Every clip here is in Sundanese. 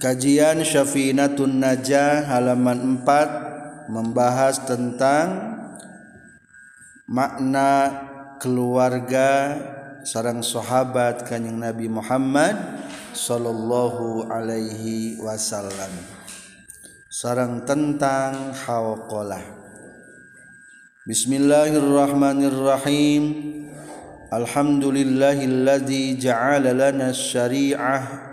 Kajian Syafinatun Najah halaman 4 membahas tentang makna keluarga sarang sahabat Kanjeng Nabi Muhammad sallallahu alaihi wasallam. Sarang tentang hawqalah. Bismillahirrahmanirrahim. Alhamdulillahilladzi ja'ala lana syari'ah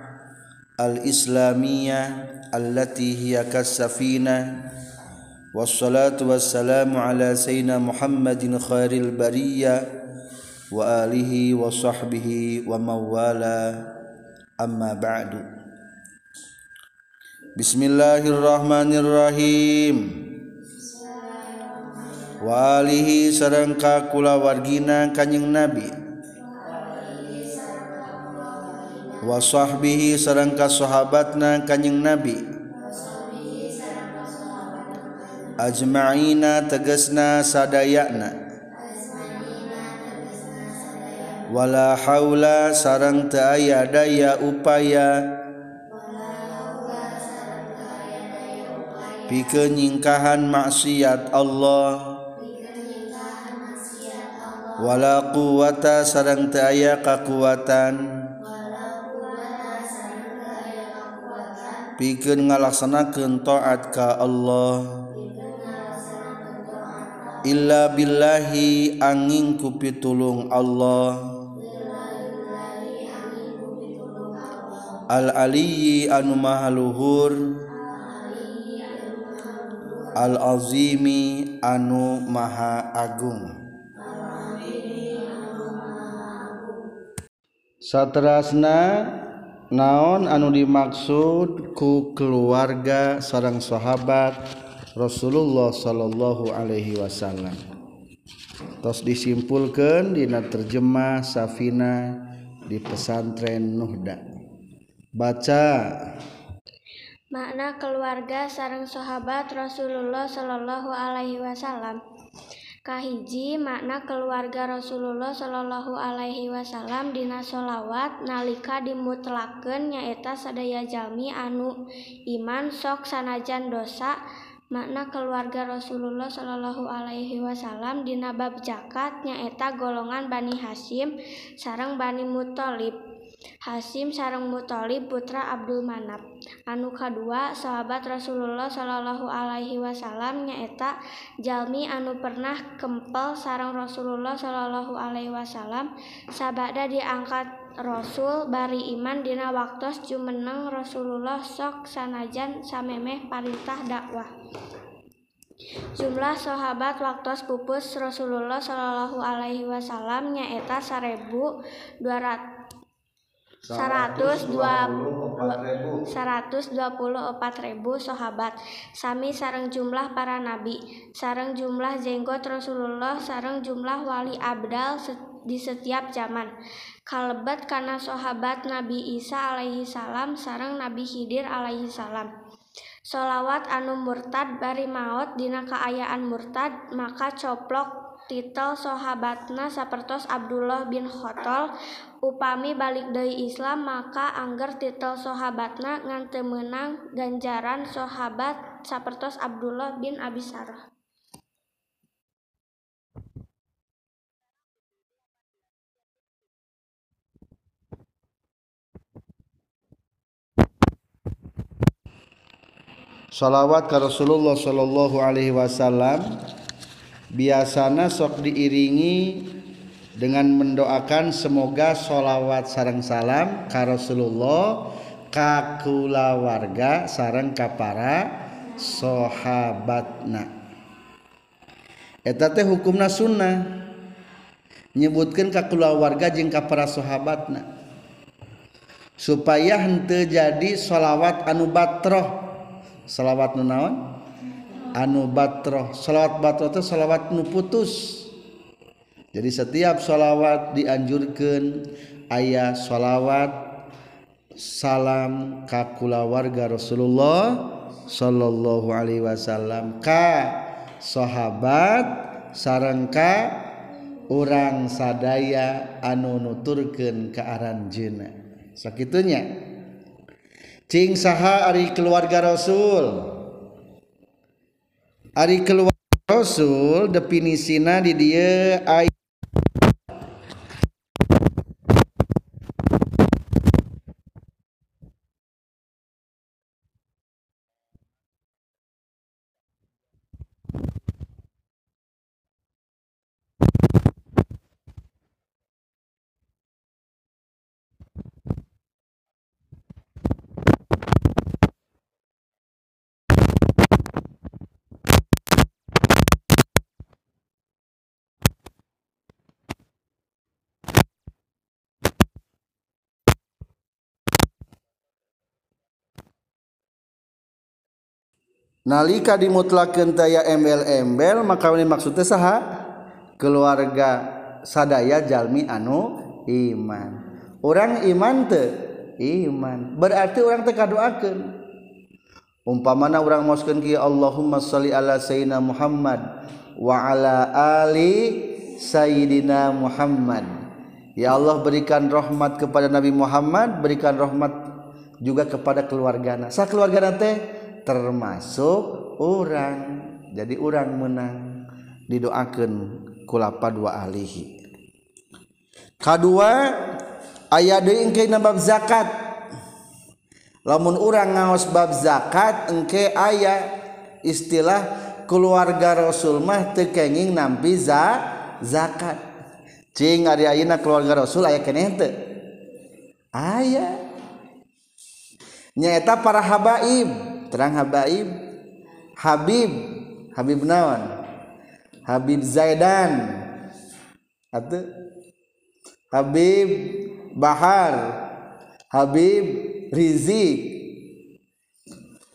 al-islamiyah allati hiya kasafina wassalatu wassalamu ala sayyidina Muhammadin khairil bariyah wa alihi wa sahbihi wa mawala. Amma ba'du. Bismillahirrahmanirrahim. Wa alihi sareng ka kulawargina kanjing Nabi. wasahbihi sarangka sahabatna kanyeng nabi. Ajma'ina tegesna sadayana wala haula sarang teu aya daya upaya. Pikeun nyingkahan maksiat Allah. Wala quwata sarang teu aya kakuatan. pikeun ngalaksanakeun taat ka Allah. Illa billahi angin ku pitulung Allah. Al aliyyi anu maha luhur. Al azimi anu maha agung. Satrasna naon anu dimaksud ku keluarga sarang sahabat Rasulullah Shallallahu Alaihi Wasallam? Tos disimpulkan Dina terjemah Safina di pesantren Nuhda. Baca. Makna keluarga sarang sahabat Rasulullah Shallallahu Alaihi Wasallam. Kahiji makna keluarga Rasulullah Shallallahu Alaihi Wasallam dina sholawat nalika dimutlaken nyaeta sadaya jalmi anu iman sok sanajan dosa makna keluarga Rasulullah Shallallahu Alaihi Wasallam dina bab zakat nyaeta golongan Bani Hasyim sarang Bani Muthalib. Hasyim sareng Muthalib putra Abdul Manap anu kadua sahabat Rasulullah Shallallahu Alaihi Wasallam nyaeta jalmi anu pernah kempel sarang Rasulullah Shallallahu Alaihi Wasallam. Sabada diangkat Rasul bari iman dina waktos jumeneng Rasulullah sok sanajan samemeh parintah dakwah. Jumlah sahabat waktos pupus Rasulullah Shallallahu Alaihi Wasallam nyaeta sarebu dua ratus 124.000 sahabat Sami sarang jumlah para nabi sarang jumlah jenggot Rasulullah sarang jumlah wali Abdal di setiap zaman kalebet karena sahabat Nabi Isa alaihi salam sarang Nabi Khidir alaihi salam Sholawat anu murtad bari maut dina keayaan murtad maka coplok titel sahabatna sapertos Abdullah bin Khattal upami balik dari Islam maka angger titel sahabatna ngan teu meunang ganjaran sahabat sapertos Abdullah bin Abi Sarah. Salawat ke Rasulullah Shallallahu Alaihi Wasallam biasanya sok diiringi dengan mendoakan semoga sholawat sarang salam ka Rasulullah kakula warga sarang kapara sahabatna. Eta teh hukumna sunnah. Nyebutkan kakula warga jeung kapara sahabatna. Supaya henteu jadi sholawat anu batroh. Sholawat nu naon? anu batroh salawat batroh itu salawat nu putus. Jadi setiap salawat dianjurkan ayah salawat salam kakula warga Rasulullah Shallallahu Alaihi Wasallam. Ka sahabat sarangka orang sadaya anu nuturken kearan jena sakitunya cing saha ari keluarga Rasul. Ari keluarga Rasul definisina di dia ayat nalika dimutlakeun taya embel-embel maka ini maksudnya saha? Keluarga sadaya jalmi anu iman. Orang iman te iman. Berarti orang teh kadoakeun. Umpamana orang moskeun kieu Allahumma shalli ala sayyidina Muhammad wa ala ali sayyidina Muhammad. Ya Allah berikan rahmat kepada Nabi Muhammad berikan rahmat juga kepada keluargana. Sa keluargana teh termasuk orang jadi orang menang didoakan kulapa dua ahlihi kedua ayah deui engke bab zakat. Lamun orang ngaos bab zakat engke ayah istilah keluarga rasul mah teu kenging nampi za, zakat. Cing ari ayeuna keluarga rasul aya keneh teu? Aya. Nyaeta para habaib. terang habaib Habib Habib nawan Habib Zaidan. Atau Habib Bahar. Habib Rizik.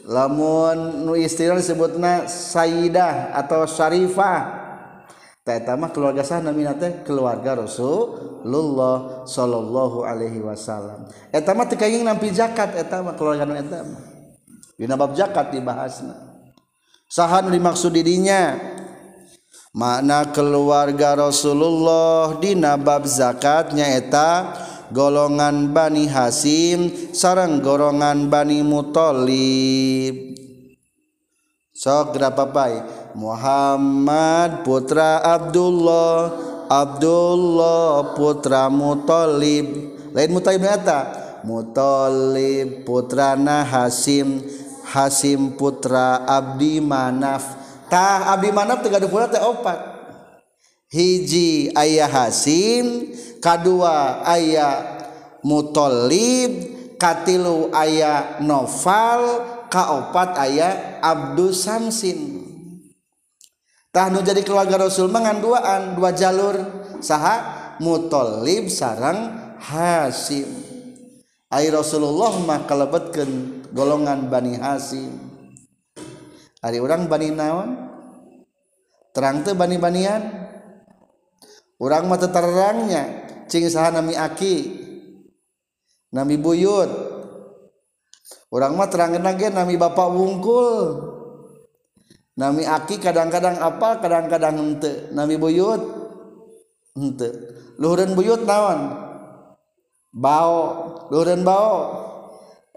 Lamun nu istilah disebutna Sayyidah atau Syarifah. Taitama keluarga sah namina teh keluarga Rasulullah Sallallahu Alaihi Wasallam. Etama tekaying nampi zakat eta mah keluarga etama. Dina bab zakat dibahasna. Sahan dimaksud dirinya makna keluarga Rasulullah dina bab zakat nyaeta golongan Bani Hasim sarang golongan Bani Muthalib. Sok berapa pai? Muhammad putra Abdullah Abdullah putra Muthalib. Lain Muthalib eta? Muthalib putrana Hasim Hasim putra Abdi Manaftah Abdi Manaf gaduh pula teh opat. Hiji ayah Hasim kadua ayah Mutolib katilu ayah Noval kaopat ayah Abdus Samsin. Tahnu jadi keluarga Rasul menganduaan dua jalur. Saha? Mutolib sarang Hasim. Ai Rasulullah mah kalebetkeun golongan Bani Hasim. Ari orang Bani naon? Terang teh Bani Banian. Orang mata terangnya cing saha nami aki. Nami buyut. Orang mah terangna nage nami bapak wungkul. Nami aki kadang-kadang apa kadang-kadang henteu. nami buyut henteu. luhuran buyut naon? Bao. Luhuran bao.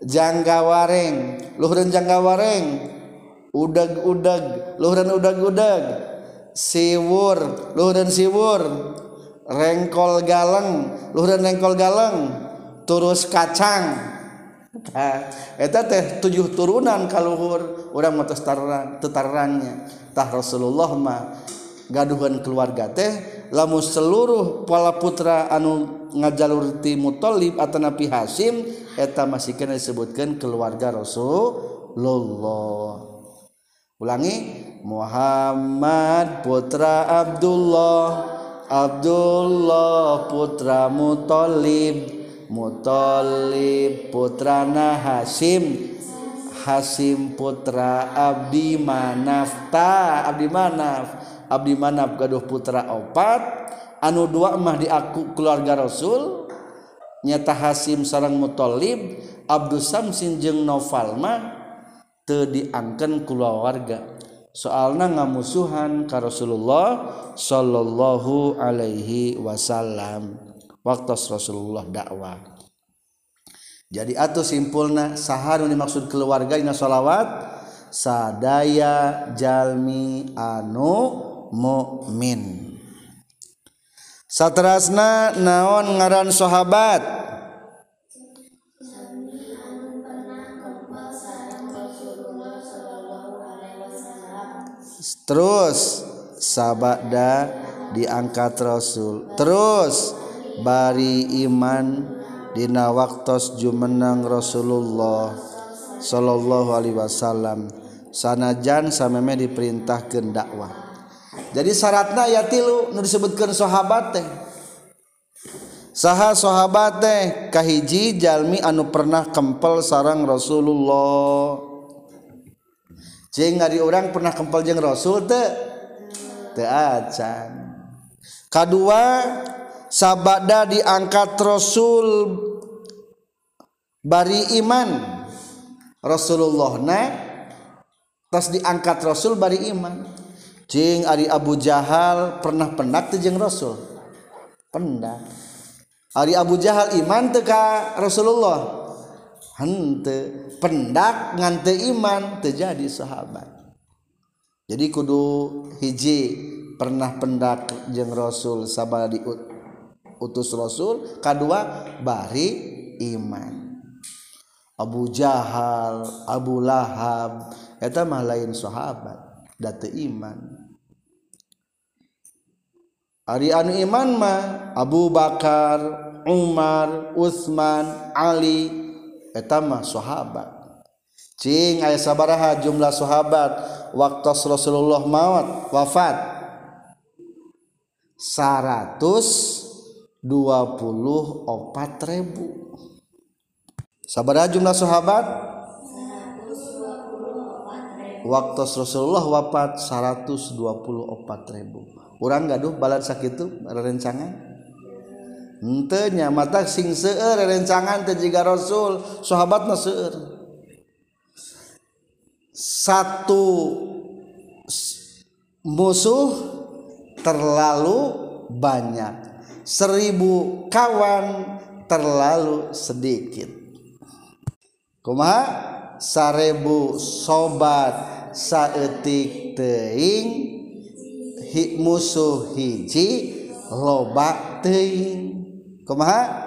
jangga wareng. Luhurun jangga wareng. Udeg-udeg Luhurun udeg-udeg siwur. Luhurun siwur. Rengkol galeng. Luhurun rengkol galeng. Turus kacang. Nah, eta teh tujuh turunan kaluhur orang mau tetaran tetarannya tah Rasulullah mah gaduhan keluarga teh lamun seluruh pala putra anu ngajalur ti Muthalib atau nabi Hasim eta masih kena disebutkan keluarga Rasulullah. Ulangi Muhammad putra Abdullah Abdullah putra Muthalib Muthalib putra Hasim Hasim putra Abdi Manaf ta Abdi Manaf. Abdi manap gaduh putra opat anu dua mah diaku keluarga Rasul nyata Hasim sarang Muthalib Abdul Samsin jeung Noval mah teu diangkeun keluarga. Soalna ngamusuhan ka Rasulullah sallallahu alaihi wasallam. Waktu Rasulullah dakwah. Jadi atau simpulna saharun dimaksud keluarga dina sholawat sadaya jalmi anu mukmin satrasna naon ngaran sahabat? Terus sabada diangkat rasul. Terus bari iman dina waktos jumenang Rasulullah sallallahu alaihi wasallam. Sanajan sameme diperintahkeun dakwah jadi syaratna ya tilu nu disebutkan sahabat teh. Saha sahabat teh kahiji jalmi anu pernah kempel sarang Rasulullah. Jeung ari orang pernah kempel jeung Rasul teh? Teu acan kadua sabada diangkat Rasul bari iman. Rasulullah na tas diangkat Rasul bari iman. Jing Ari Abu Jahal pernah pendak tejeng Rasul. Pendak Ari Abu Jahal iman teka Rasulullah. Hente pendak ngante iman terjadi sahabat. Jadi kudu hiji pernah pendak jeng Rasul sabar di utus Rasul kedua bari iman. Abu Jahal Abu Lahab eta mah lain sahabat date iman. Ari anu iman mah Abu Bakar Umar Utsman Ali eta mah sahabat. Cing aya sabaraha jumlah sahabat. Waktu Rasulullah maut wafat. 100 24.000 sabar jumlah sahabat? Waktu Rasulullah wafat 124.000 kurang gaduh balad sakit rerencangan. Entenya mata sing seueur rerencangan teh jiga rasul sahabatna seueur. Satu musuh terlalu banyak. Seribu kawan terlalu sedikit. Kumaha? Sarebu sobat saetik teing hi musuh hiji loba teuing. Kumaha?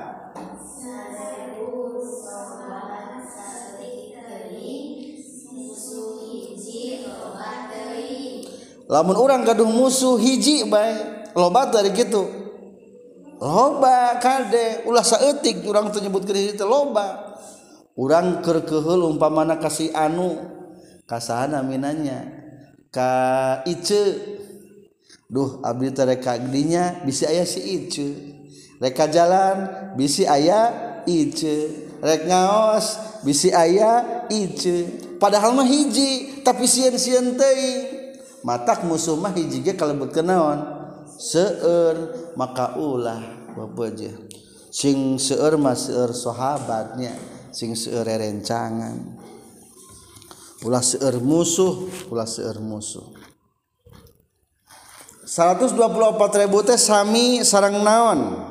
Lamun orang gaduh musuh hiji baik loba dari gitu loba kade ulah saeutik urang teu nyebut hiji teh loba. Urang keur keheul umpamana kasih anu kasana minanya. Ka ice duh abdi teh rek dinya bisi aya si ice. Rek jalan bisi aya ice. Rek ngaos bisi aya ice. Padahal mah hiji tapi sieun-sieun teuing matak musuh mah hiji ge kalebetkeun naon? Seueur maka ulah babaja sing seueur mah seueur sahabatnya sing seueur rencangan ulah seueur musuh ulah seueur musuh 124.000 teh sami sarang naon?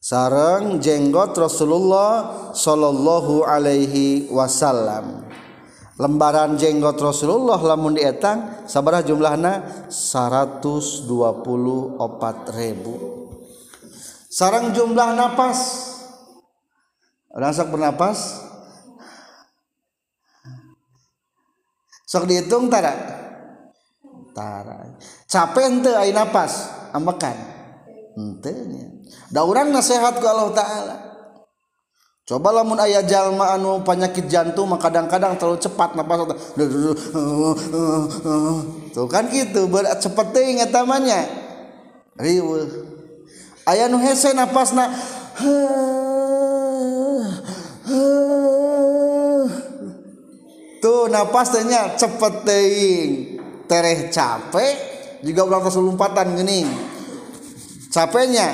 Sarang jenggot Rasulullah Shallallahu Alaihi Wasallam. Lembaran jenggot Rasulullah lamun dietang sabarah jumlahna 124.000 sarang jumlah napas orang sok bernapas. Sok dihitung tara? Tara. capek ente ay nafas ambekan. Ente da urang nasehat ku Allah taala. Coba lamun aya jalma anu penyakit jantung mah kadang-kadang terlalu cepat napas uh, uh, uh, tuh kan gitu berat cepet teuing eta mah riweuh. Aya nu hese napasna tuh napasnya cepet teuing tereh capek. juga ulang keselumpatan gini. Capeknya.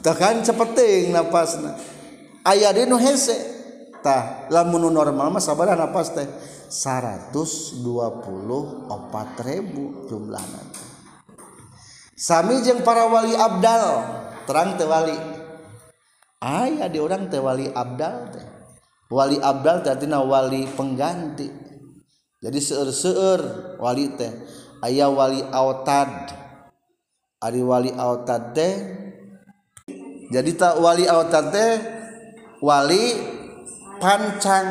Tekan seperti napasna. Ayah di hese. Tah lamun normal mah sabar napas teh. 124 ribu jumlah nanti sami jeng para wali abdal. Terang teh wali. Ayah di orang tewali abdal teh. Wali abdal teh wali pengganti. Jadi seueur-seueur wali teh. Ayah wali autad. Ari wali autad teh. Jadi tak wali autad teh wali pancang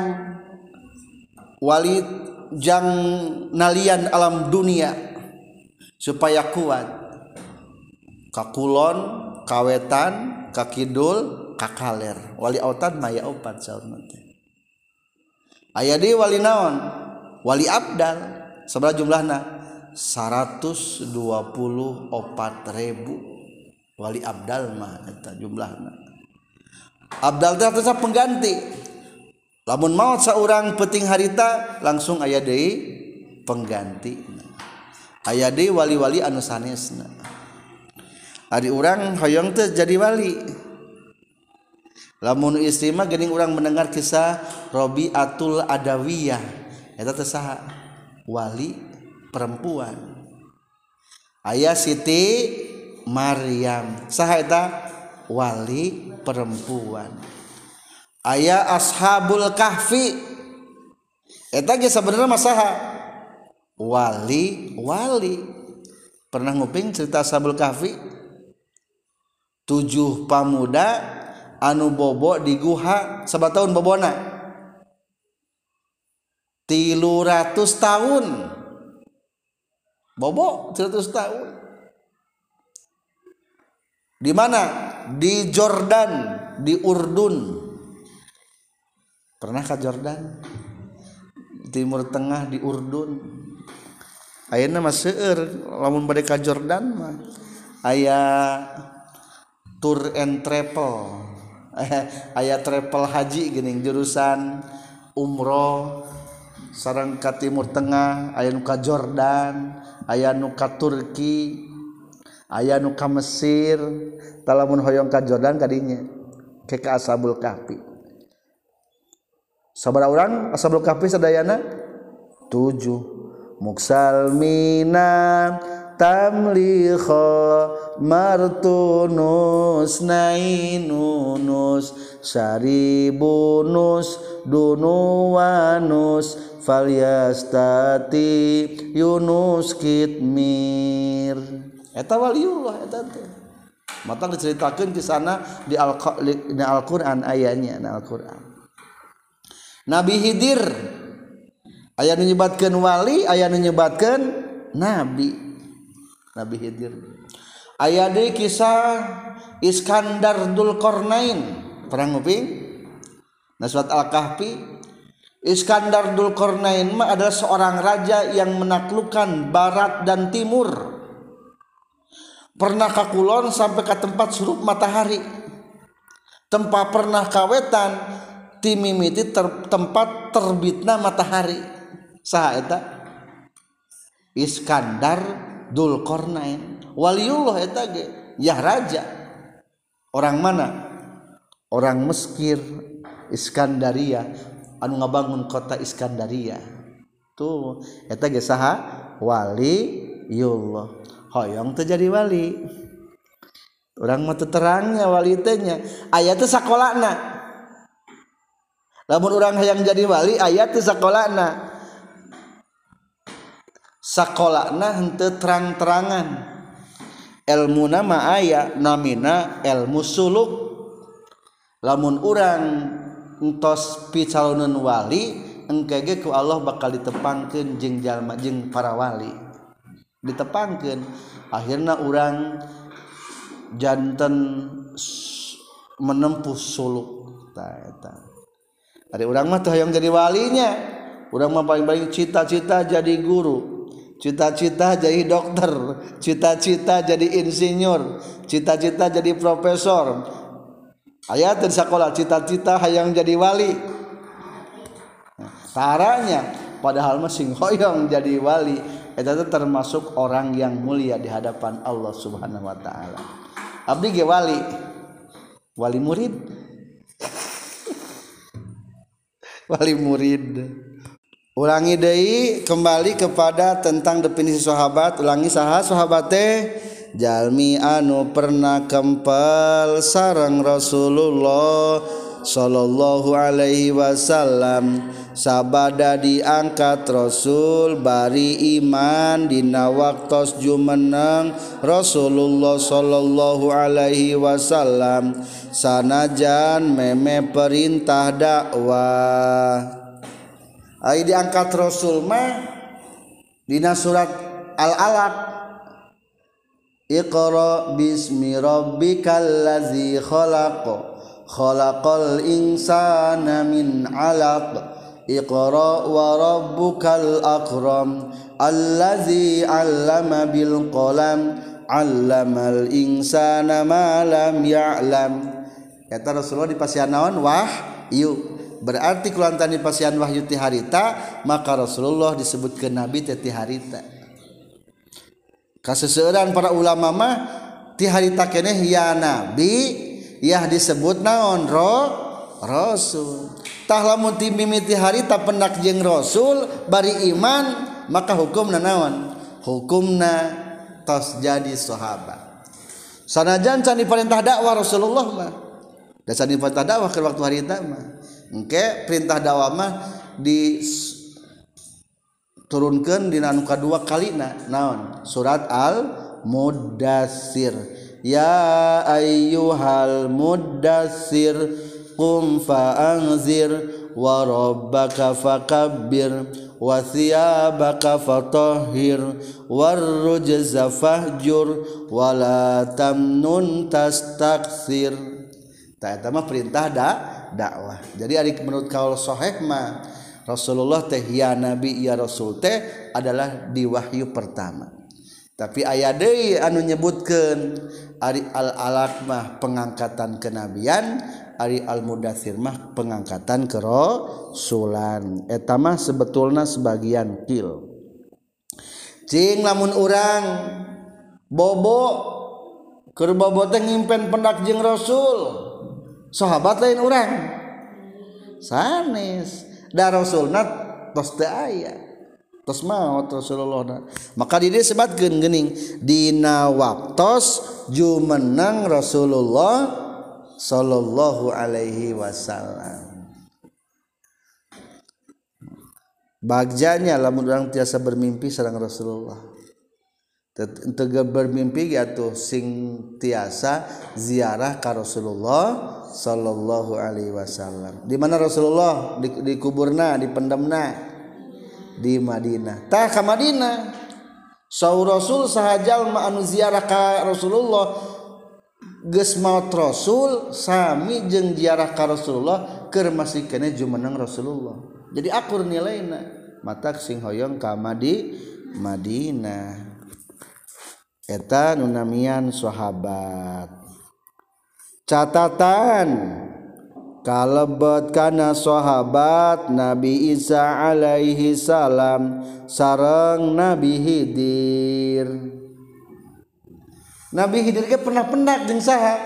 wali jang nalian alam dunia supaya kuat. Kakulon kawetan kakidul kakaler. Wali autad maya opat saurna teh. Aya di wali naon? Wali abdal. Seberapa jumlahna 124.000 Wali Abdalmah jumlah Abdal pengganti. Lamun maut seorang peting harita langsung aya De pengganti. Aya De wali-wali anu sanesna. Ari orang hoyong teh jadi wali. Lamun istrima gening orang mendengar kisah Robiatul Adawiyah. Eta teh saha? Wali perempuan. Ayah Siti Maryam. Saha eta? Wali perempuan. Ayah Ashabul Kahfi. Eta ge sebenarnya masaha wali wali. Pernah nguping cerita Ashabul Kahfi? Tujuh pamuda anu bobo di guha sabat tahun bobona? Tilu ratus tahun bobo 100 tahun di mana? Di Jordan di Urdun. Pernah ke Jordan? Timur Tengah di Urdun. Ayeuna mah seueur lamun bade ka Jordan mah. Aya tour and travel. Aya travel haji geuning jurusan umroh sarang ka Timur Tengah aya ka Jordan. aya nuka Turki aya nuka Mesir talamun hoyong ka Jordan kadinya ke ka Asabul Kahfi sabar orang Asabul Kahfi sadayana? Tujuh. Muksal minan tamliho martunus nainunus saribunus dunuwanus falyastati Yunus kitmir. Eta waliullah eta teh. Mata diceritakeun di sana di Al-Qur'an ayatnya na Al-Qur'an. Nabi Hidir ayat nyebatkeun wali ayat nyebatkeun nabi. Nabi Hidir. Aya di kisah Iskandar Dulkarnain perang Uping Naswat Al-Kahfi. Iskandar Dulkarnain adalah seorang raja yang menaklukkan barat dan timur. Pernah ke kulon sampai ke tempat surup matahari. Tempat pernah kawetan timimiti ter, tempat terbitna matahari. Saha eta? Iskandar Dulkarnain waliullah eta ge? Ya raja. Orang mana? Orang Meskir Iskandaria anu ngabangun kota Iskandaria. Tuh eta ge saha? Wali yullah hoyong teu jadi wali. Urang mah terangnya wali teh nya. Aya teh sakolana. Lamun urang hayang jadi wali aya teh sakolana. Sakolana henteu terang-terangan. Ilmuna mah aya namina ilmu suluk. Lamun urang entos picalonan wali engkege ku Allah bakal ditepangkan jeng jalma jeng para wali. Ditepangkan akhirnya orang jantan menempuh suluk. Dari orang mah tuh yang jadi walinya. Orang mah paling-paling cita-cita jadi guru. Cita-cita jadi dokter. Cita-cita jadi insinyur. Cita-cita jadi profesor. Ayat di sekolah cita-cita hayang jadi wali. Caranya padahal masing hoyong jadi wali itu termasuk orang yang mulia di hadapan Allah Subhanahu wa taala. Abdi ge wali wali murid. Wali murid. Ulangi deui kembali kepada tentang definisi sahabat ulangi saha sahabat teh jalmi anu pernah kempel sarang Rasulullah Shallallahu Alaihi Wasallam. Sabada diangkat Rasul bari iman dina waktos jumeneng Rasulullah Shallallahu Alaihi Wasallam. Sanajan meme perintah dakwah. Ayo diangkat Rasul mah dina surat Al-Alaq. Iqra bismi rabbikal ladzi khalaq khalaqal insana min 'alaq Iqra wa rabbukal akram allazi 'allama bil qalam 'allamal insana ma lam ya'lam Eta Rasulullah di pasian naon wahyu. Berarti kulantan di pasian wahyu ti harita maka Rasulullah disebutkeun nabi teh ti harita. kaseseran para ulama mah ti harita keneh ya nabi yah disebut naon? Ro rasul. Tah lamun ti mimiti harita pendak jeung rasul bari iman maka hukumna naon? Hukumna tos jadi sahabat. Sanajan can diperintah dakwah Rasulullah mah dan can diperintah dakwah ke waktu harita mah engke perintah dakwah mah di turunkan di anu kadua kalina naon? Surat al mudassir ya ayyuhal mudassir qum fa'anzir wa rabbaka fakabbir wa thiyabaka fatahhir war rujza fahjur wa la tamnun tastaksir. Ta eta mah perintah da dakwah. Jadi ari menurut kaul sahih mah Rasulullah teh ya nabi ya rasul teh adalah di wahyu pertama. Tapi ayat deui anu nyebutkeun ari al alaq mah pengangkatan kenabian ari al mudatsir mah pengangkatan ke rasulan eta mah sebetulna sebagian kil. Cing lamun urang bobo keur bobo teh ngimpen pendak jeung rasul. Sahabat lain urang. Sanes. da rasulna tos teu aya tos maot rasulullah maka di dieu sebatkeun geuning dina waktos jumenang rasulullah sallallahu alaihi wasallam. Bagjanya lamun orang tiasa bermimpi sareng rasulullah tegeber mimpi yaitu sing tiasa ziarah ka Rasulullah sallallahu alaihi wasallam. Di mana Rasulullah? Di, di kuburna di pendemna di Madinah. Tah ka Madinah. Saur Rasul sahajal ma anu ziarah ka Rasulullah geus maut Rasul sami jeung ziarah ka Rasulullah keur masih kene jumeneng Rasulullah. Jadi akur nilainya matak sing hoyong ka Madi Madinah. Eta nunamian sahabat. Catatan kalebet kana sahabat Nabi Isa alaihi salam sareng Nabi Hidir. Nabi Hidir ge pernah pendak jeung saha?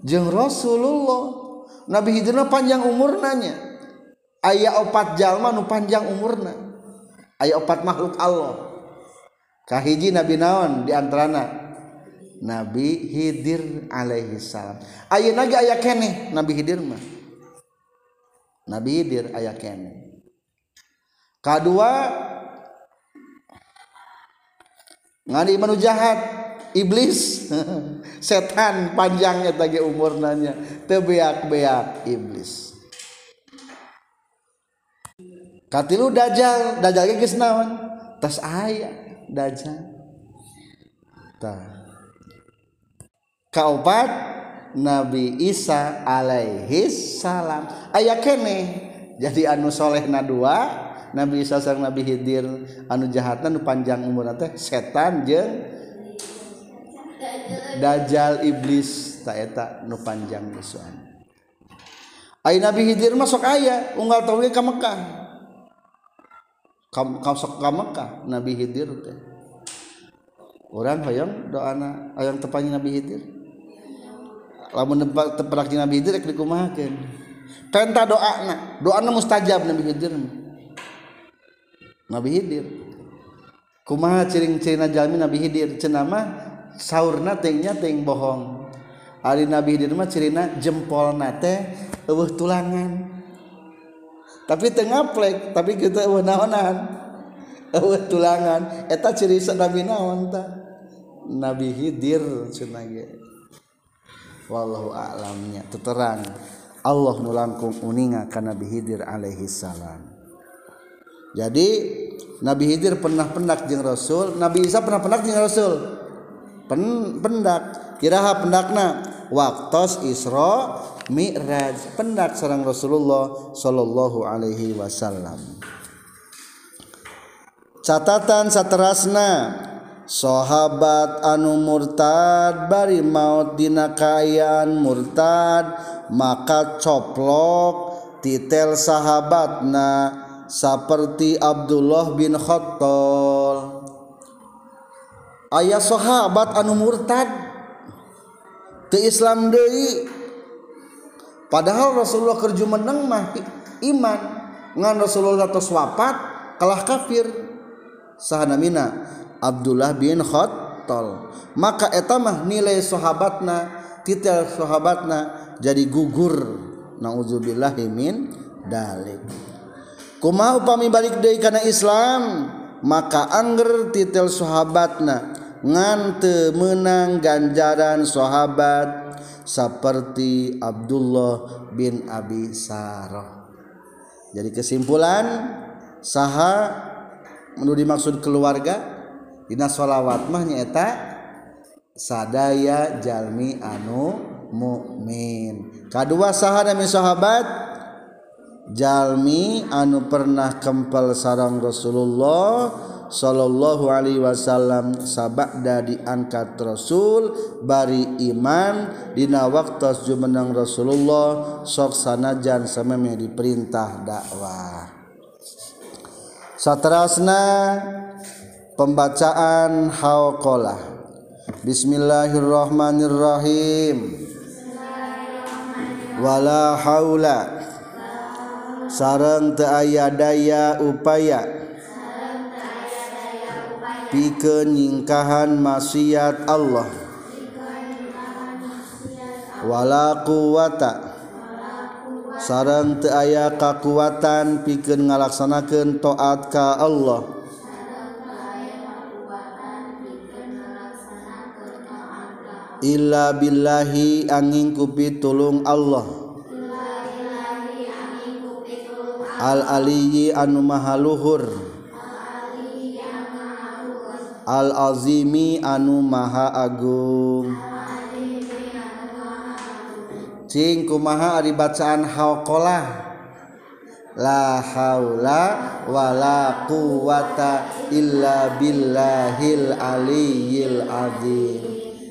Jeung Rasulullah. Nabi Hidirna panjang umurna nya. Aya opat jalma nu panjang umurna. Aya opat makhluk Allah kahiji nabi naon diantarana Nabi Hidir alaihi salam. Ayo nage ayah kene? Nabi Hidir mah. Nabi Hidir ayah kene. Kedua ngadi menu jahat? Iblis. Setan panjangnya tadi umur nanya tebeak-beak iblis. Katilu dajjal dajjal geus naon? Tas ayah dajjal tah kaopat Nabi Isa alaihi salam. Aya kene jadi anu soleh na dua Nabi Isa sang Nabi Hidir anu jahatna nu panjang umur teh setan jeung dajjal iblis taeta nu panjang musuhan Ay Nabi Hidir masuk ayah unggal tauhid ke Mekah. sok ka Mekah Nabi Hidir teh. Orang hayang doana hayang tepanya Nabi Hidir. Lamun teperak jeung Nabi Hidir rek dikumahkeun penta doana doana mustajab Nabi Hidir. Nabi Hidir. Kumaha ciring-cirina jalmi Nabi Hidir? Cenah mah saurna nya teh bohong. Ari Nabi Hidir mah cirina jempolna teh eueuh tulangan. tapi tengah plek tapi kita uh, naonan uh, tulangan. Eta ciri nabi naon ta? Nabi hidir cenah wallahu a'lamnya. Teterang Allah nulangkung uninga ka Nabi Hidir alaihi salam. Jadi Nabi Hidir pernah pendak jeung Rasul. Nabi Isa pernah pendak jeung Rasul? Pen, pendak. Kiraha pendakna waktos Isra Mi'raj pendak sareng Rasulullah Shallallahu Alaihi Wasallam. Catatan saterasna sahabat anu murtad bari maut dina kaayaan murtad maka coplok titel sahabatna seperti Abdullah bin Khattol ayah sahabat anu murtad ke Islam deui. Padahal Rasulullah kerja menang mah iman. Ngan Rasulullah tos wafat kalah kafir. Sahanamina Abdullah bin Khattal maka eta mah nilai sahabatna titel sahabatna jadi gugur. Naudzubillahi min dalik. Kumaha upami balik deui kana Islam? Maka angger titel sahabatna ngan teu ganjaran sahabat seperti Abdullah bin Abi Sarah. Jadi kesimpulan saha menu dimaksud keluarga dina sholawat mah nyaeta sadaya jalmi anu mukmin kedua saha demi sahabat jalmi anu pernah kempel sarang Rasulullah Shallallahu Alaihi Wasallam sabakda diangkat Rasul bari iman Dina waktu jumenang Rasulullah soksanajan sameme diperintah dakwah. Satrasna pembacaan haqalah Bismillahirrahmanirrahim. Wala haula. Sarang aya-daya upaya pikeun nyingkahan maksiat Allah. Wala quwata sareng teu aya kakuatan pikeun ngalaksanakeun taat ka Allah. Illa billahi angin kupi tulung Allah. Al aliyi anu mahaluhur luhur al azimi anu maha agung. Cing kumaha ari bacaan haqalah la haula wala quwata illa billahil aliyil azim.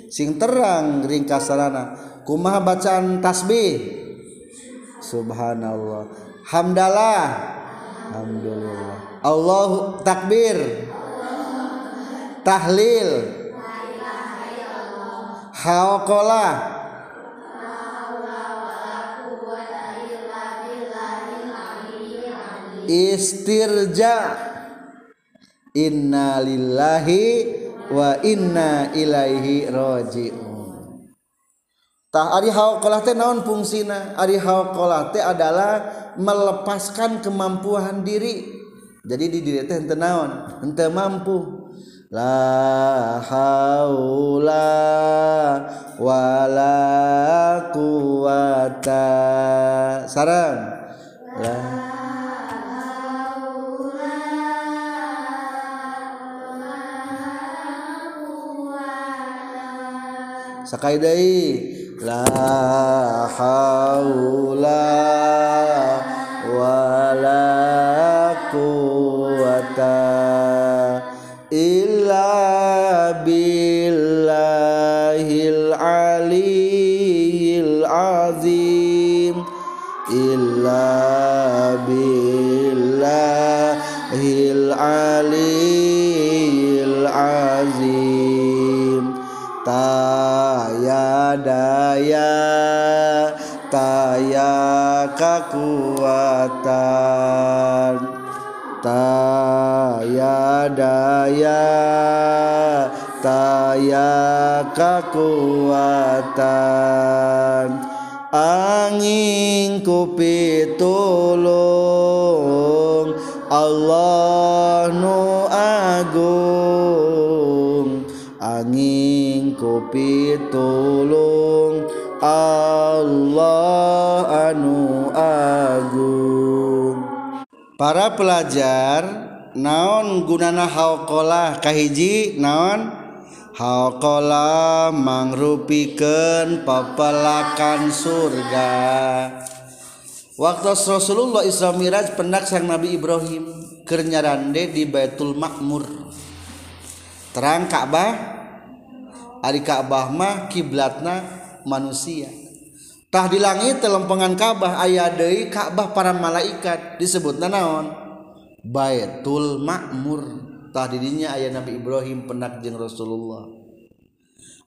Sing terang ringkasana kumaha bacaan tasbih? Subhanallah. Hamdalah. Alhamdulillah. Allahu takbir tahlil. Haqalah istirja. Innalillahi wa inna ilaihi rajiun. Tah ari haqalah teh naon fungsina? Ari haqalah teh adalah melepaskan kemampuan diri. Jadi di diri teh henteu naon? Henteu mampu la haula wala quwata sarang la sakai deui la haula wala quwata illa billahil aliyil azim taya daya taya kakuatan taya aya daya taya kekuatan angin kupitulung Allah nu agung. Angin kupitulung Allah anu agung. Para pelajar naon gunana haqalah kahiji naon? Haqalah mangrupikeun papelakan surga. Waktu Rasulullah Isra Miraj pendak sang Nabi Ibrahim keur nyarande di Baitul Makmur terang Ka'bah ari Ka'bah mah kiblatna manusia. Tah di langit telempengan Ka'bah aya deui Ka'bah para malaikat disebutna naon? Baitul Makmur tah didinya aya Nabi Ibrahim penak jeung Rasulullah.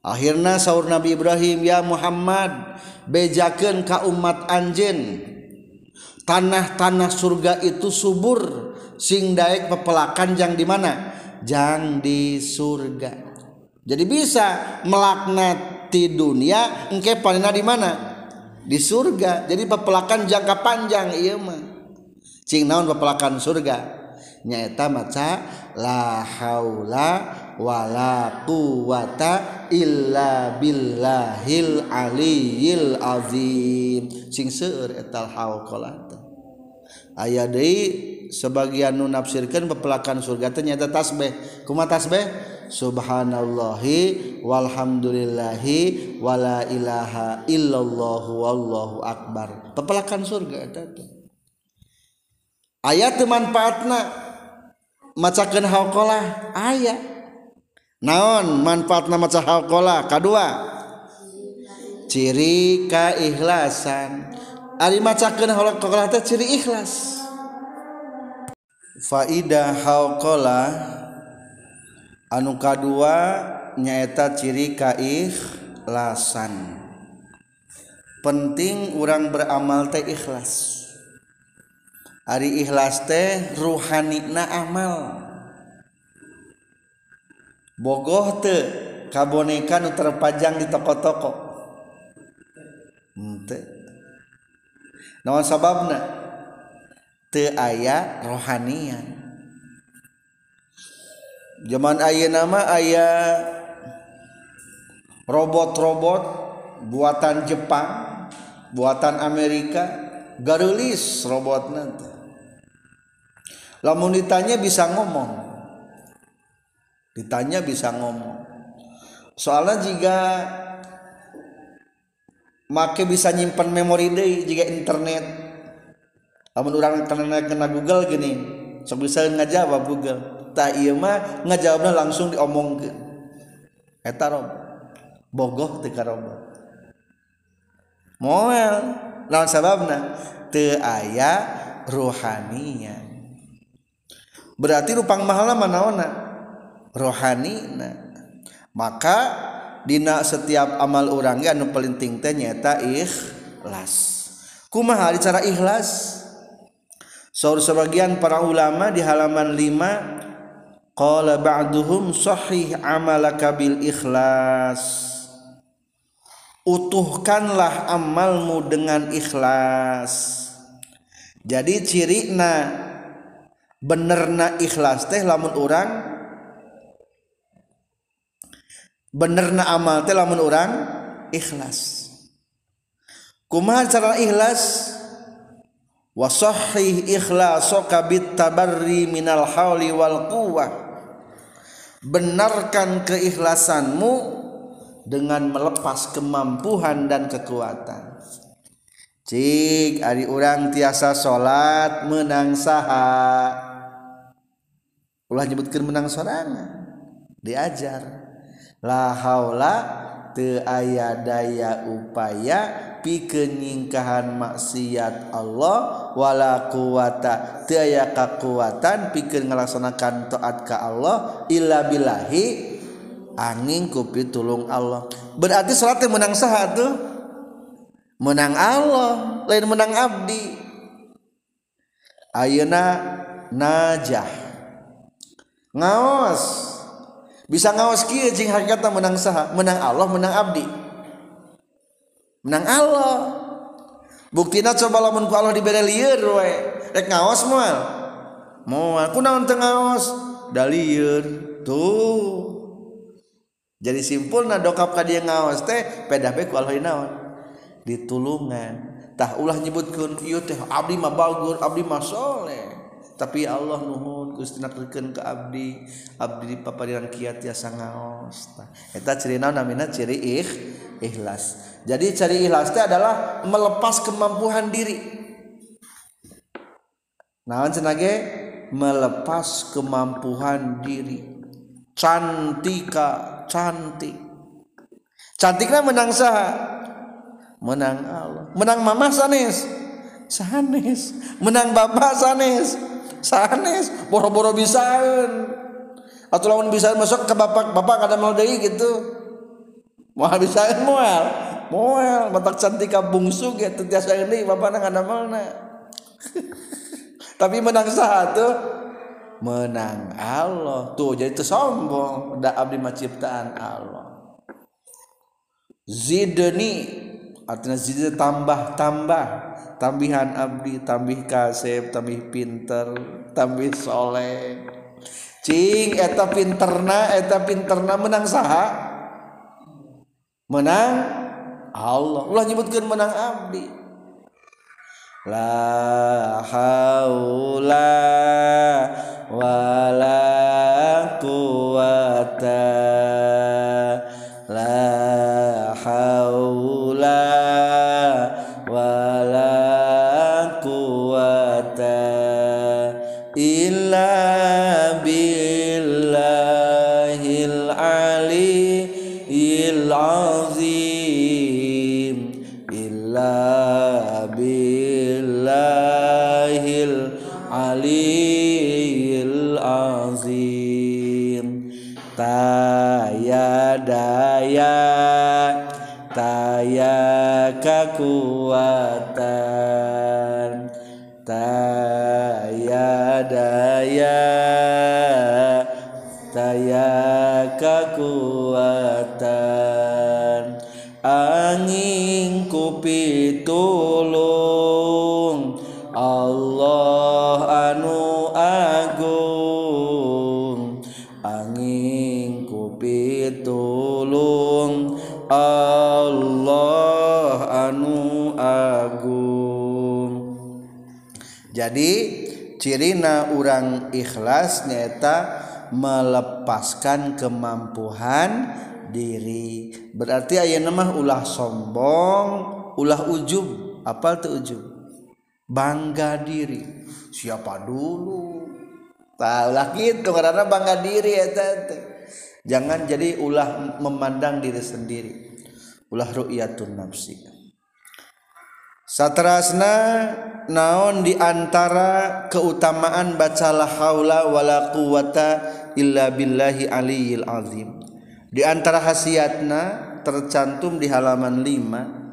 Akhirna saur Nabi Ibrahim ya Muhammad bejakeun ka umat anjeun tanah-tanah surga itu subur. Sing daek pepelakan jang di mana? Jang di surga. Jadi bisa melaknat di dunia engke panina di mana? Di surga. Jadi pepelakan jangka panjang iya mah. Cing naon pepelakan surga nyaeta maca la haula wala quwata illa billahil aliyil azim. Sing seueur etal hauqalat aya deui sebagian nu nafsirkeun pepelakan surga teh nyaeta tasbih. Kumaha tasbih? Subhanallahi walhamdulillahi wala ilaha illallah wallahu akbar. Pepelakan surga eta teh. Aya teu manfaatna macakan hakolah ayah naon manfaat nama maca hakolah kedua ciri keikhlasan. Ari macakan hakolah teh ciri ikhlas. Faida hakolah anu kedua nyaeta ciri keikhlasan. Penting orang beramal teh ikhlas. Ari ikhlas teh ruhani na amal. Bogoh te kaboneka nu terpajang di toko-toko. Hmm, Ente Nawan sababna? Te aya rohanian. Zaman ayah nama ayah Robot-robot buatan Jepang Buatan Amerika Garulis robot nanti lamun ditanya bisa ngomong. Ditanya bisa ngomong. Soalnya jika make bisa nyimpan memori deh jika internet. Lamun orang internet kena Google gini sok bisa ngajawab Google. Tak iya mah ngajawabnya langsung diomongkeun. Eta robot bogoh teu robot moel naon sababna? Teu aya rohanian berarti rupang mahala manaona rohani na. maka dina setiap amal orangnya anu pelinting teh nyata ikhlas. Kumaha cara ikhlas? Saur sebagian para ulama di halaman 5 qala ba'duhum sahih amalaka bil ikhlas. Utuhkanlah amalmu dengan ikhlas. Jadi cirina benerna ikhlas teh lamun orang benerna amal teh lamun orang ikhlas. Kumaha cara ikhlas? Wa sahih ikhlasoka bit tabarri minal hauli wal quwwah. Benarkan keikhlasanmu dengan melepas kemampuan dan kekuatan. Cik ari orang tiasa salat menang saha ulah nyebutkeun menang sorangan. Diajar. La haula teu aya daya upaya pikeun nyingkahan maksiat Allah wala quwata teu aya kakuatan pikeun ngalaksanakan taat ka Allah illa billahi angin ku pitulung Allah. Berarti salat menang saha tuh? Menang Allah lain menang abdi. Ayeuna najah ngaos. Bisa ngaos kia jing hakikatna menang saha? Menang Allah menang abdi. Menang Allah. Buktina coba lamun ku Allah dibere lieur we rek ngaos moal. Moal. Ku naon teu ngaos? Da lieur. Tuh. Jadi simpulna dokap ka dia ngaos teh pedah bae ku Allah naon? Ditulungan tah ulah nyebutkeun ieu teh abdi mah bagus abdi mah soleh. Tapi Allah nuhun. Gusti nakeun ke abdi abdi di papariran kiat tiasa ngaos. Eta ciri namina ciri ikh ikhlas. Jadi ciri ikhlas teh adalah melepas kemampuan diri. Naon cenah ge? Melepas kemampuan diri. Cantika cantik. Cantiknya menang saha? Menang Allah. Menang mama sanes? Sanes. Menang bapak sanes sanes boro-boro bisaan atau lawan bisa masuk ke bapak bapak kada mau deui gitu. Mau bisaan moal. Moal matak cantik ka bungsu ge teu tiasa ini bapak nang kada mana tapi menang satu menang Allah. Tuh jadi itu sombong. Da abdi mah ciptaan Allah. Zidni artinya zid tambah tambah tambihan abdi tambih kasep tambih pinter tambih soleh. Cing eta pinterna eta pinterna menang saha? Menang Allah. Ulah nyebutkeun menang abdi. La haula wala quwata Allah anu Agung. Jadi cirina orang ikhlas nyata melepaskan kemampuan diri. Berarti ayat nama ulah sombong ulah ujub. Apa tuh ujub? Bangga diri. Siapa dulu? Tah ulah gitu karena bangga diri ya tante jangan jadi ulah memandang diri sendiri. Ulah ru'yatun nafsi. Satrasna naon di antara keutamaan baca la haula wala quwata illa billahi aliyil azim. Di antara khasiatna tercantum di halaman 5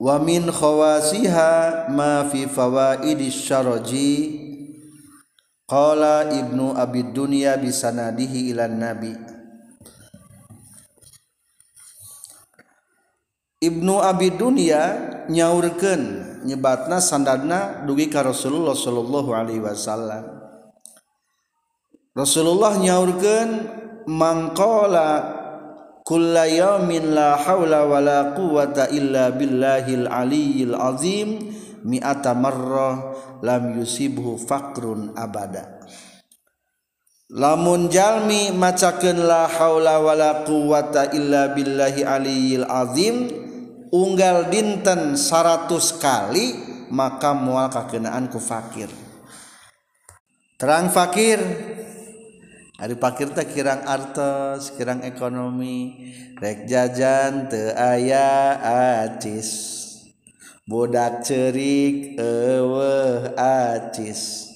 wa min khawasiha ma fi fawaidis syaraji Qala Ibnu Abi Dunya bisanadihi ilan Nabi. Ibnu Abi Dunya nyaurkeun nyebatna sandadna dugi ka Rasulullah sallallahu alaihi wasallam. Rasulullah nyaurkeun mangqala kulla yaumin la haula wala quwata illa billahil aliyyil azim mi'ata marrah lam yusibhu faqrun abada lamun jalmi macakeun la haula wala quwata illa billahi aliyil azim unggal dinten 100 kali maka mual kakenaan ku fakir terang fakir Ari fakir teh kirang artos, kirang ekonomi, rek jajan teu aya acis. budak cerik ewe acis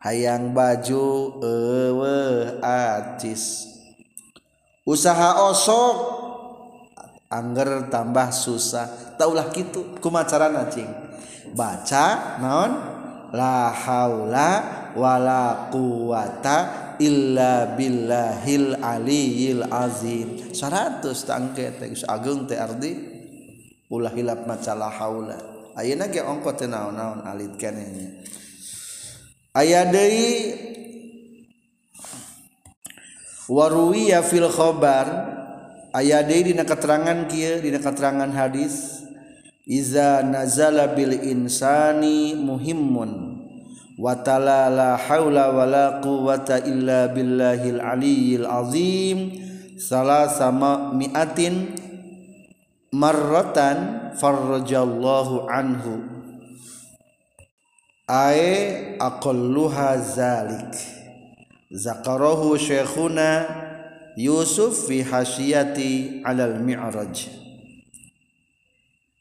hayang baju ewe acis usaha osok angger tambah susah. Taulah gitu kumacarana cing? Baca naon? La haula wala quwata illa billahil aliyil azim. 100 tangke teh agung teh ardi. ulah hilap macalah haula. Ayeuna ge ongko teu naon-naon alit kenehnya aya deui waruwiya fil khabar aya deui dina keterangan kieu dina keterangan hadis. Iza nazala bil insani muhimmun watala la haula wala quwata illa billahil aliyil azim. Salasama mi'atin marratan farrajallahu anhu. Ae aqalluha zalik. Zakarahu syekhuna Yusuf fi hasyiati alal mi'raj.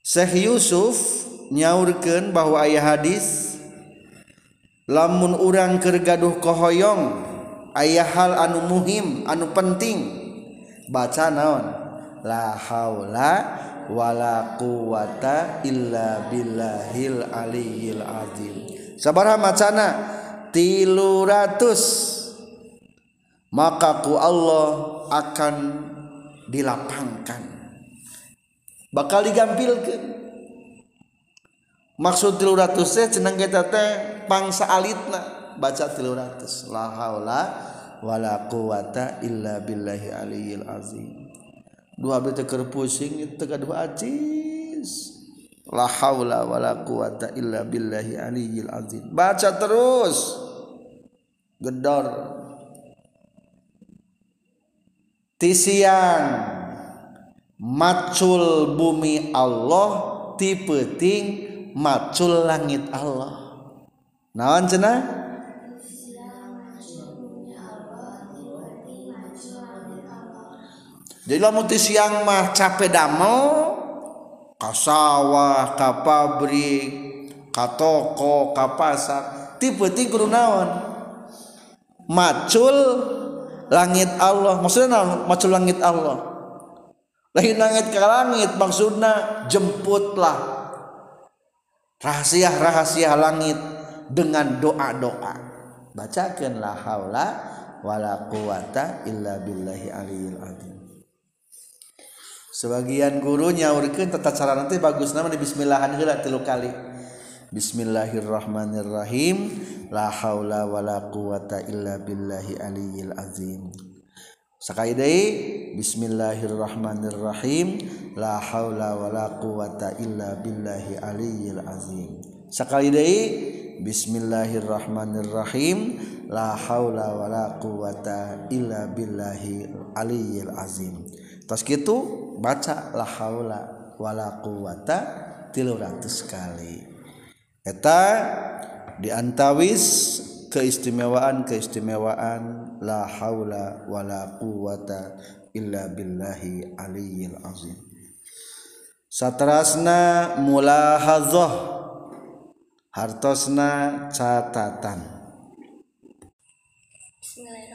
Syekh Yusuf nyaurkeun bahwa ayah hadis lamun urang keur gaduh kohoyong ayah hal anu muhim anu penting. Baca naon? La haula wala quwata illa billahil aliyil azim. Macana tilu ratus. Maka ku Allah akan dilapangkan. Bakal digampilkan. Maksud 300 teh cenang kita teh pangsa alitna. Baca 300 la haula wala quwata illa billahi aliyil azim dua bete keur pusing itu gaduh acis. La haula wala quwata illa billahi aliyil azim. Baca terus. Gedor. Tisian. Macul bumi Allah tipeting macul langit Allah. Naon cenah jadi lamun ti siang mah capek damel ka sawah ka pabrik ka toko ka pasar naon? Macul langit Allah. Maksudnya macul langit Allah. Lain langit ke langit maksudnya jemputlah rahasia-rahasia langit dengan doa-doa. Bacakan la haula wala quwata illa billahi aliyil azim sebagian guru nyaurkeun tata cara nanti bagus nama di bismillahan heula tilu kali. Bismillahirrahmanirrahim. La haula wala quwata illa billahi aliyil azim. Sekali deui Bismillahirrahmanirrahim. La haula wala quwata illa billahi aliyil azim. Sekali deui Bismillahirrahmanirrahim. La haula wala quwata illa billahi aliyil azim. Tos kitu baca la haula wala quwata 300 kali eta diantawis keistimewaan-keistimewaan la haula wala quwata illa billahi aliyil azim. Satrasna mulahadzah hartosna catatan. Bismillahirrahmanirrahim.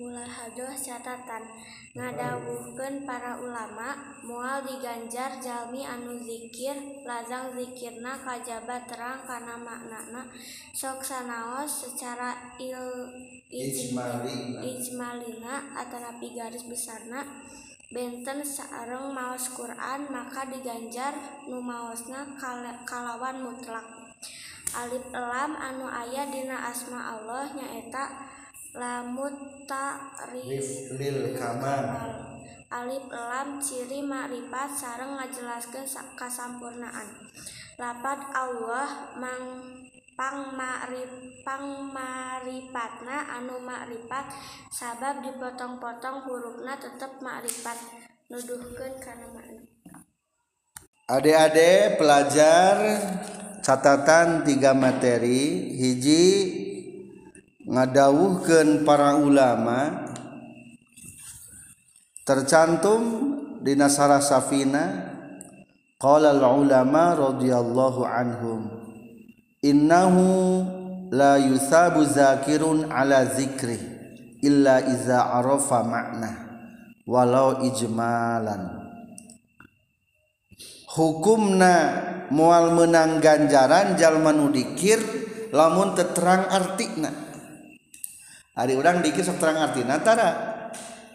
mulahadoh catatan. Ngadawuhkeun para ulama moal diganjar jalmi anu zikir lazang zikirna kajaba terang kana maknana sok sanaos secara il ijmalina, ijmalina atanapi garis besarna benten sareng maos Quran maka diganjar nu maosna kalawan mutlak. Alif lam anu ayah dina asma Allah nyaeta lamut takrif lil kamal alif lam ciri makrifat sareng ngajelaskeun kasampurnaan. Lapat Allah mang pang makrif pang marifatna anu makrifat sabab dipotong-potong hurufna tetep makrifat nuduhkeun kana makna. Adik-adik pelajar catatan tiga materi hiji ngadawuhkeun para ulama tercantum di nasara safina qala al ulama radhiyallahu anhum innahu la yusabu zakirun ala zikri illa iza arafa makna walau ijmalan. Hukumna mual menang ganjaran jalma nu dikir lamun terang arti hari orang dikit sok terang arti natara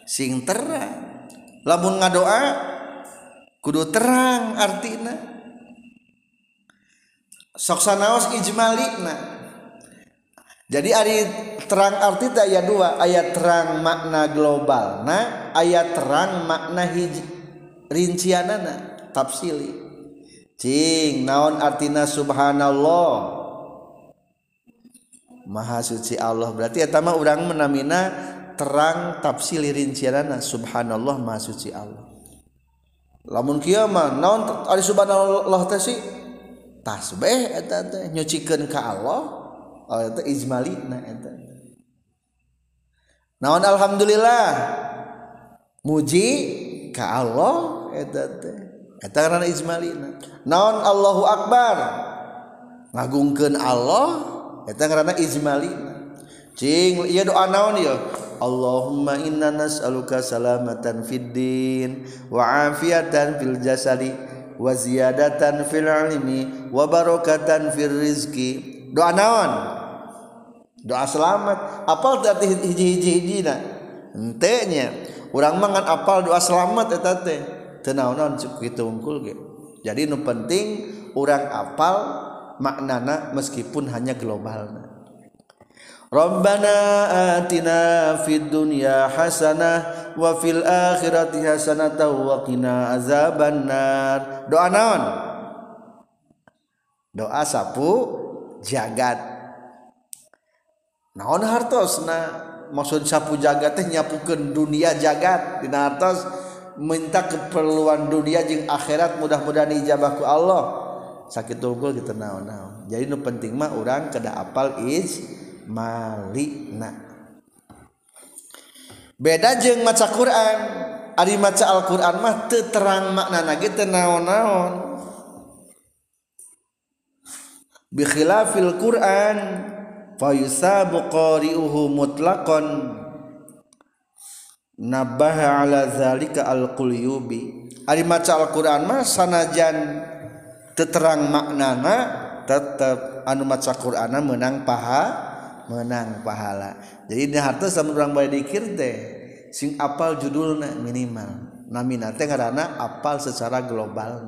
sing terang. Lamun ngadoa kudu terang artina. Sok sanaos ijmalina jadi ari terang arti ayat aya dua ayat terang makna global nah ayat terang makna hiji rincianana tafsili. Cing naon artina subhanallah? Maha suci Allah. Berarti etama orang menamina terang tafsir rincianana subhanallah maha suci Allah. Lamun kiamat naon ari subhanallah teh sih? Tasbih eta teh nyucikeun ka Allah. Oh eta ijmalina eta. Naon alhamdulillah? Muji ka Allah eta teh. Eta karena ijmalina naon Allahu akbar? Ngagungkeun Allah eta ngaranna ijmali. Cing ieu doa naon ieu? Allahumma inna nas'aluka salamatan fid din wa afiatan fil jasadi wa ziyadatan fil ilmi wa barakatan fil rizqi. Doa naon? Doa selamat. Apal arti hiji-hiji hijina? Hente nya. Urang mangan apal doa selamat eta teh. Teu naon-naon cuk kitu unggul ge. Jadi nu penting urang apal maknana meskipun hanya globalna Rabbana atina fid dunya hasanah wa fil akhirati hasanah wa qina azabannar. Doa naon? Doa sapu jagat. Naon hartosna? Maksud sapu jagat teh nyapukeun dunia jagat dina hartos minta keperluan dunia jeung akhirat mudah-mudahan ijabah ku Allah. sakit unggul gitu naon-naon jadi nu penting mah orang kada apal is malina beda jeng maca Quran. Ari maca Al-Quran mah teterang makna nage tenaon-naon bikhilafil Quran fayusabu qari'uhu mutlaqan. Nabaha ala zalika al-qulyubi ari maca Al-Quran mah sanajan teterang maknana tetap anu maca Qur'ana menang paha menang pahala. Jadi ini harta sama orang baik dikir teh sing apal judulnya minimal. Namina teh karena apal secara global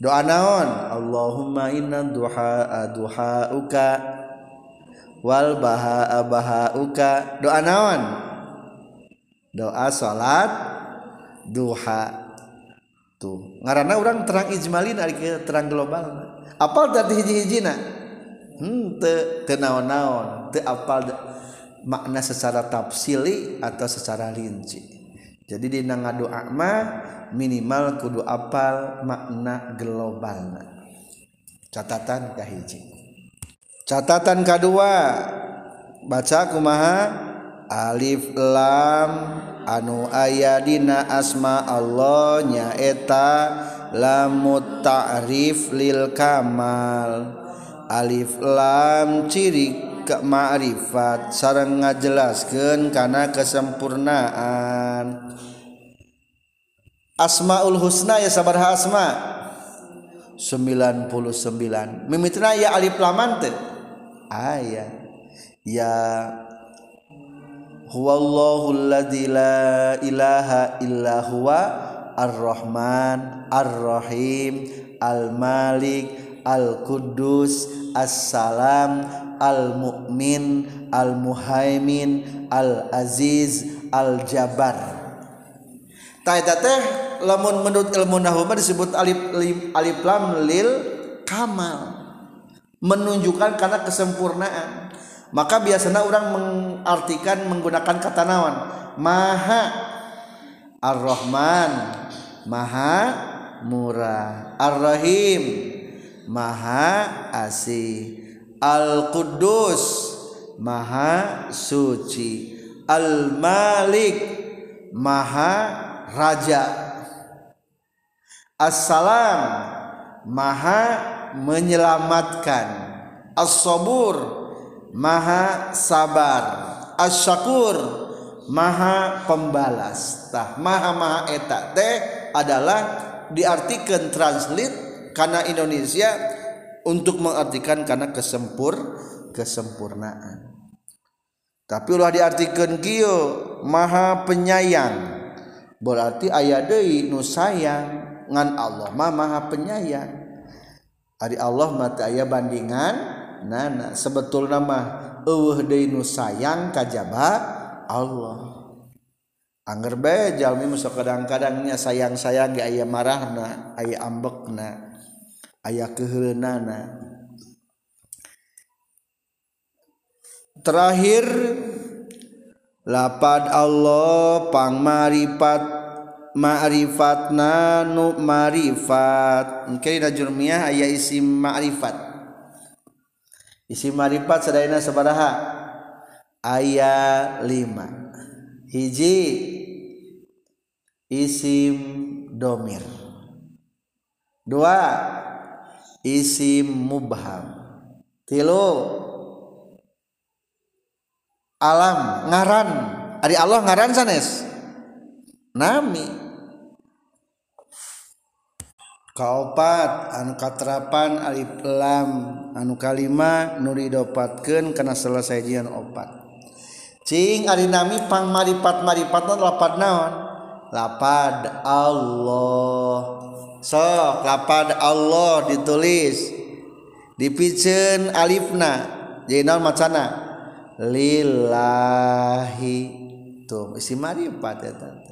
doa naon? Allahumma inna duha duhauka wal baha bahauka. Doa naon? Doa salat duha tuh ngarana orang terang ijmalin ari terang global. Apal tadi hiji-hijina hmm teu teu naon-naon. Teu apal makna secara tafsili atau secara rinci. Jadi di doa mah minimal kudu apal makna global catatan kahiji catatan kedua baca kumaha? Alif lam. anu aya dina asma Allah nyaeta lamut ta'rif lil kamal. Alif lam ciri ke ma'rifat sareng ngajelaskeun kana kesempurnaan. Asmaul Husna ya sabaraha asma. 99 mimitna ya alif lam teh. Aya. Ya huwallahu alladzi la ilaha illa huwa ar-rahman ar-rahim al-malik al-quddus as-salam al-mu'min al-muhaimin al-aziz al-jabar Taita teh lamun menurut ilmu nahwu disebut alif lim, alif lam lil kamal. Menunjukkan karena kesempurnaan. Maka biasanya orang mengartikan menggunakan kata nawan maha ar-rahman. Maha murah. Ar-rahim. Maha asih. Al-Qudus Maha suci. Al-Malik. Maha raja. Assalam. Maha menyelamatkan. As-Sabur Maha sabar As-Syakur Maha pembalas. Tah maha maha eta teh adalah diartikan translate karena Indonesia untuk mengartikan karena kesempur kesempurnaan. Tapi ulah diartikan kio maha penyayang. Berarti ayat deui nu sayang ngan Allah mah maha penyayang. Ari Allah mata aya bandingan nana sebetul nama eueuh deui nu sayang kajaba Allah. Angger bae jalmi musa kadang-kadangnya sayang-sayang ge aya marahna aya ambekna aya keheunana terakhir lapad Allah pang maripat ma'rifatna nu marifat. Mungkin da jurmiyah aya isim ma'rifat isim ma'rifat sadayana sabaraha? Aya lima. Hiji isim domir. Dua isim mubham. Tilu alam ngaran. Ari Allah ngaran sanes. Nami kaopat anu katerapan alif lam anu kalima nuri dopatkeun kana selesaijian opat. Cing ari nami pang maripat maripatna lapad naon? Lapad Allah. Sok lapad Allah ditulis. Dipiceun alifna jadi naon macana? Lillahi. Tuh isi maripat ya tante.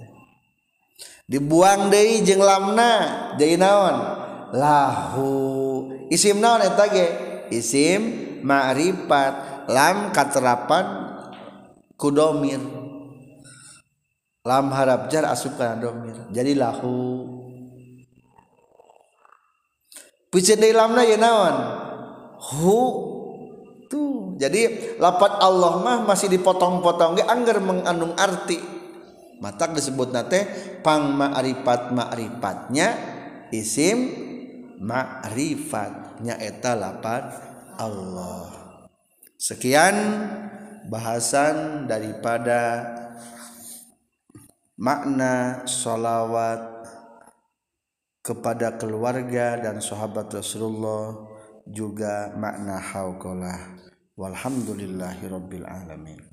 Dibuang deui jeung lamna jadi naon? Lahu. Isim naon eta ge? Isim ma'rifat lam katerapan kudomir. Lam harap jar asup kana domir. Jadi lahu. Piceun deui lamna ye naon? Hu. Tuh jadi lapat Allah mah masih dipotong-potong ge angger mengandung arti mata disebut nate pang ma'rifat ma'rifatnya isim ma'rifatnya eta lapat Allah. Sekian bahasan daripada makna sholawat kepada keluarga dan sahabat Rasulullah juga makna hauqalah walhamdulillahirabbil alamin